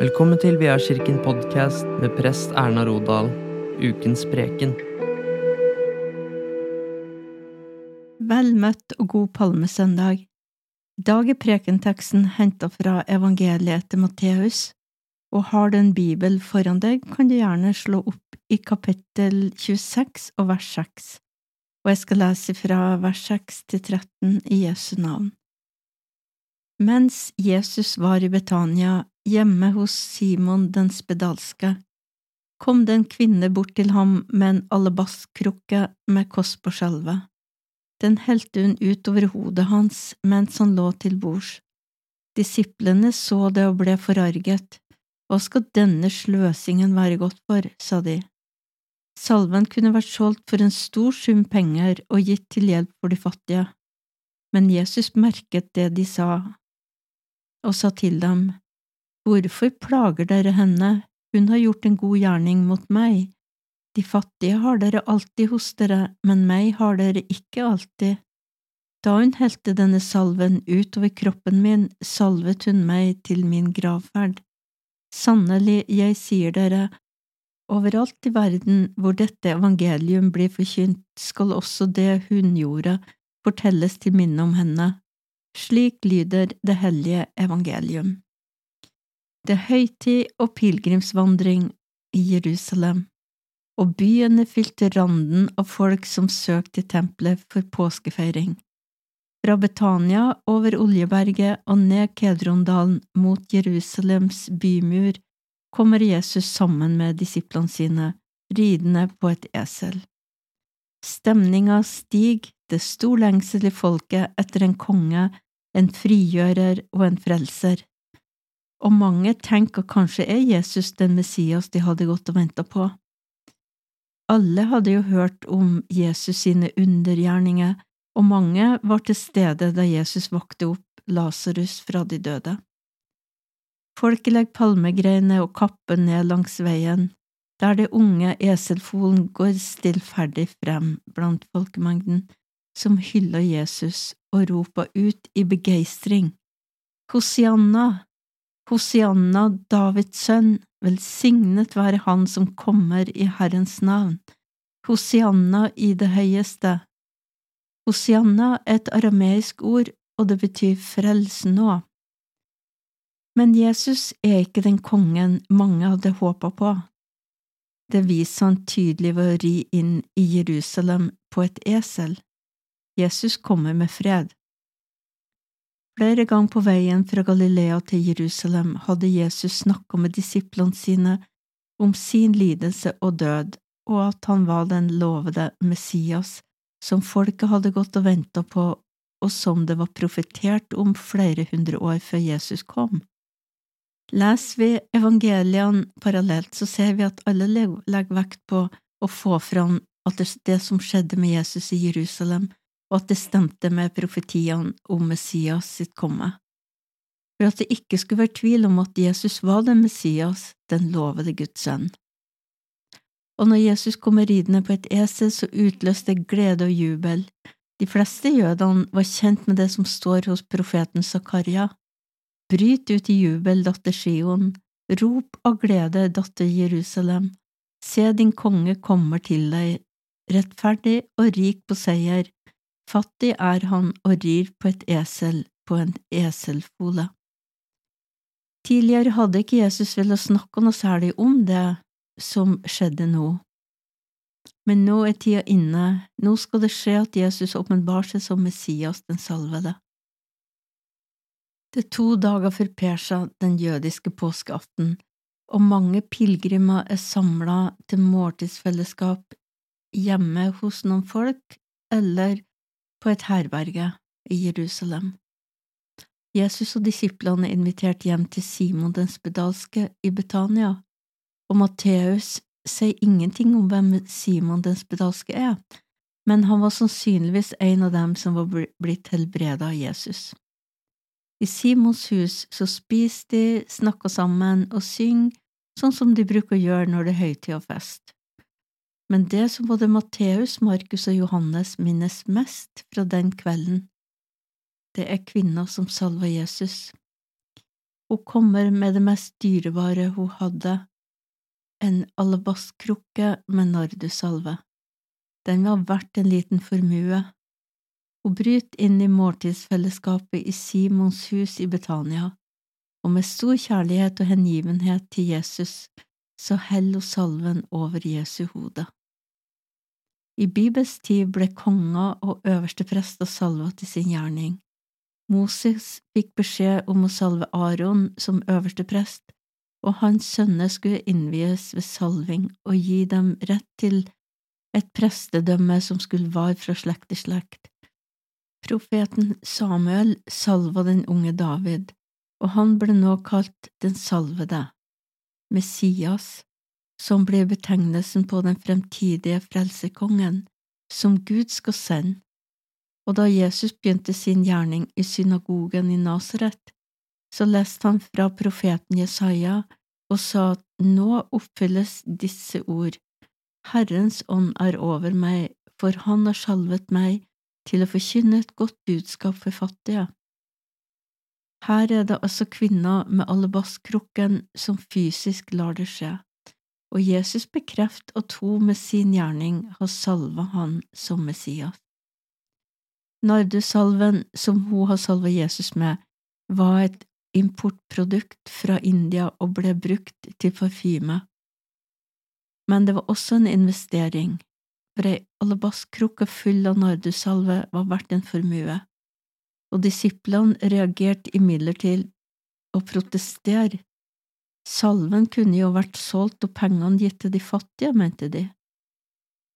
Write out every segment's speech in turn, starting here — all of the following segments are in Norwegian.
Velkommen til Kirken podkast med prest Erna Rodal, ukens preken. Vel møtt og god palmesøndag. Dag er prekenteksten henta fra evangeliet til Matteus, og har du en bibel foran deg, kan du gjerne slå opp i kapittel 26 og vers 6, og jeg skal lese fra vers 6 til 13 i Jesu navn. Mens Jesus var i Betania, hjemme hos Simon den spedalske, kom det en kvinne bort til ham med en alabastkrukke med kost på skjelvet. Den helte hun ut over hodet hans mens han lå til bords. Disiplene så det og ble forarget. Hva skal denne sløsingen være godt for, sa de. Salven kunne vært solgt for en stor sum penger og gitt til hjelp for de fattige. Men Jesus merket det de sa, og sa til dem, Hvorfor plager dere henne, hun har gjort en god gjerning mot meg. De fattige har dere alltid hos dere, men meg har dere ikke alltid. Da hun helte denne salven utover kroppen min, salvet hun meg til min gravferd. Sannelig, jeg sier dere, overalt i verden hvor dette evangelium blir forkynt, skal også det hun gjorde, fortelles til minne om henne. Slik lyder det hellige evangelium. Det er høytid og pilegrimsvandring i Jerusalem, og byen er randen av folk som søker til tempelet for påskefeiring. Fra Betania over Oljeberget og ned Kedrondalen mot Jerusalems bymur kommer Jesus sammen med disiplene sine, ridende på et esel. Stemninga stiger, det stor lengsel i folket etter en konge, en frigjører og en frelser. Og mange tenker kanskje er Jesus den Messias de hadde gått og venta på. Alle hadde jo hørt om Jesus sine undergjerninger, og mange var til stede da Jesus vakte opp Lasarus fra de døde. Folket legger palmegreiner og kapper ned langs veien, der det unge eselfolen går stillferdig frem blant folkemengden, som hyller Jesus og roper ut i begeistring. Hosianna, Hosianna, Davids sønn, velsignet være Han som kommer i Herrens navn. Hosianna i det høyeste. Hosianna er et arameisk ord, og det betyr frels nå. Men Jesus er ikke den kongen mange hadde håpa på. Det viser han tydelig ved å ri inn i Jerusalem på et esel. Jesus kommer med fred. Flere ganger på veien fra Galilea til Jerusalem hadde Jesus snakka med disiplene sine om sin lidelse og død, og at han var den lovede Messias som folket hadde gått og venta på, og som det var profetert om flere hundre år før Jesus kom. Leser vi evangeliene parallelt, så ser vi at alle legger vekt på å få fram at det som skjedde med Jesus i Jerusalem, og at det stemte med profetiene om Messias sitt komme. For at det ikke skulle være tvil om at Jesus var den Messias, den lovede Guds sønn. Og når Jesus kommer ridende på et esel, så utløste det glede og jubel. De fleste jødene var kjent med det som står hos profeten Zakaria, Bryt ut i jubel, datter Sion, rop av glede, datter Jerusalem, se din konge kommer til deg, rettferdig og rik på seier, fattig er han og rir på et esel, på en eselfole. Tidligere hadde ikke Jesus villet snakke noe særlig om det som skjedde nå. Men nå er tida inne, nå skal det skje at Jesus åpenbarer seg som Messias den salvede. Det er to dager før Persa, den jødiske påskeaften, og mange pilegrimer er samla til måltidsfellesskap hjemme hos noen folk eller på et herberge i Jerusalem. Jesus og disiplene er invitert hjem til Simon den spedalske i Betania, og Matteus sier ingenting om hvem Simon den spedalske er, men han var sannsynligvis en av dem som var blitt helbredet av Jesus. I Simons hus så spiser de, snakker sammen og synger, sånn som de bruker å gjøre når det er høytid og fest. Men det som både Matteus, Markus og Johannes minnes mest fra den kvelden, det er kvinna som salva Jesus. Hun kommer med det mest dyrebare hun hadde, en alabastkrukke med nardusalve. Den var verdt en liten formue. Hun bryter inn i måltidsfellesskapet i Simons hus i Betania, og med stor kjærlighet og hengivenhet til Jesus så heller hun salven over Jesu hode. I Bibels tid ble konger og øverste prester salva til sin gjerning. Moses fikk beskjed om å salve Aron som øverste prest, og hans sønner skulle innvies ved salving og gi dem rett til et prestedømme som skulle vare fra slekt til slekt. Profeten Samuel salva den unge David, og han ble nå kalt den salvede, Messias, som ble betegnelsen på den fremtidige frelsekongen, som Gud skal sende. Og da Jesus begynte sin gjerning i synagogen i Nasaret, så leste han fra profeten Jesaja og sa at nå oppfylles disse ord, Herrens ånd er over meg, for han har salvet meg til å forkynne et godt budskap for fattige. Her er det altså kvinner med alabastkrukken som fysisk lar det skje, og Jesus bekreft at hun med sin gjerning har salva han som Messias. Nardusalven som hun har salva Jesus med, var et importprodukt fra India og ble brukt til parfyme. Men det var også en investering, for ei alabastkrukke full av nardusalve var verdt en formue, og disiplene reagerte imidlertid og protestere. Salven kunne jo vært solgt og pengene gitt til de fattige, mente de.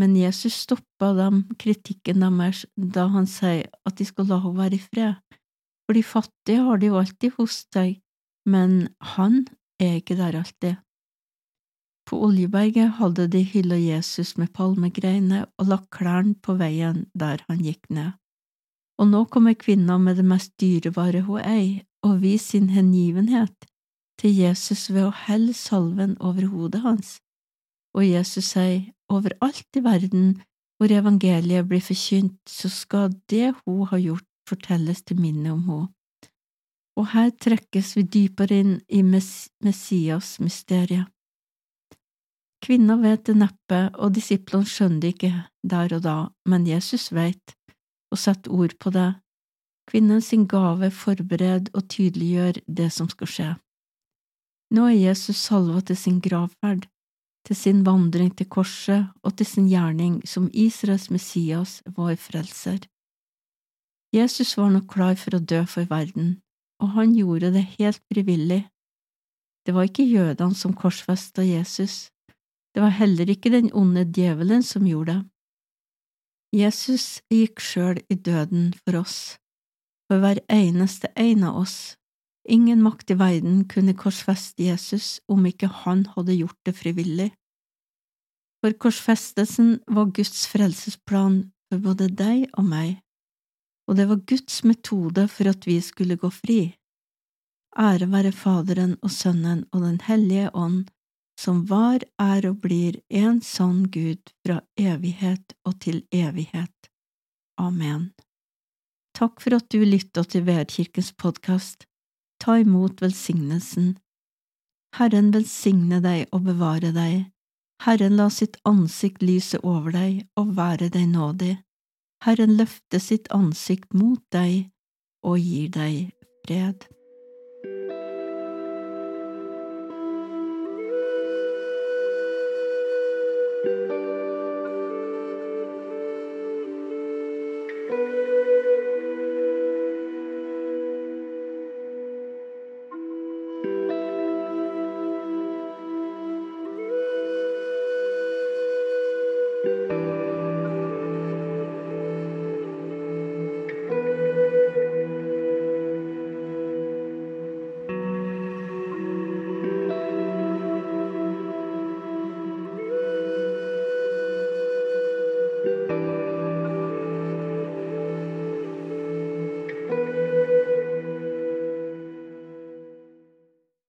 Men Jesus stoppa dem kritikken deres da han sier at de skal la henne være i fred for de fattige har de jo alltid hos seg, men han er ikke der alltid. På Oljeberget hadde de hylla Jesus med palmegreiner og lagt klærne på veien der han gikk ned. Og nå kommer kvinna med det mest dyrebare hun eier, og viser sin hengivenhet til Jesus ved å helle salven over hodet hans. Og Jesus sier, overalt i verden hvor evangeliet blir forkynt, så skal det hun har gjort, fortelles til minne om henne. Og her trekkes vi dypere inn i Messias-mysteriet. Kvinna vet det neppe, og disiplene skjønner det ikke der og da, men Jesus vet, og setter ord på det. Kvinnen sin gave forbereder og tydeliggjør det som skal skje. Nå er Jesus salva til sin gravferd, til sin vandring til korset og til sin gjerning som Israels Messias, vår frelser. Jesus var nok klar for å dø for verden, og han gjorde det helt frivillig. Det var ikke jødene som korsfesta Jesus, det var heller ikke den onde djevelen som gjorde det. Jesus gikk sjøl i døden for oss, for hver eneste en av oss. Ingen makt i verden kunne korsfeste Jesus om ikke han hadde gjort det frivillig. For korsfestelsen var Guds frelsesplan for både deg og meg og det var Guds metode for at vi skulle gå fri. Ære være Faderen og Sønnen og Den hellige ånd, som var, er og blir en sann Gud fra evighet og til evighet. Amen. Takk for at du lytta til Vedkirkens podkast. Ta imot velsignelsen. Herren velsigne deg og bevare deg. Herren la sitt ansikt lyse over deg og være deg nådig. Herren løfte sitt ansikt mot deg og gir deg fred.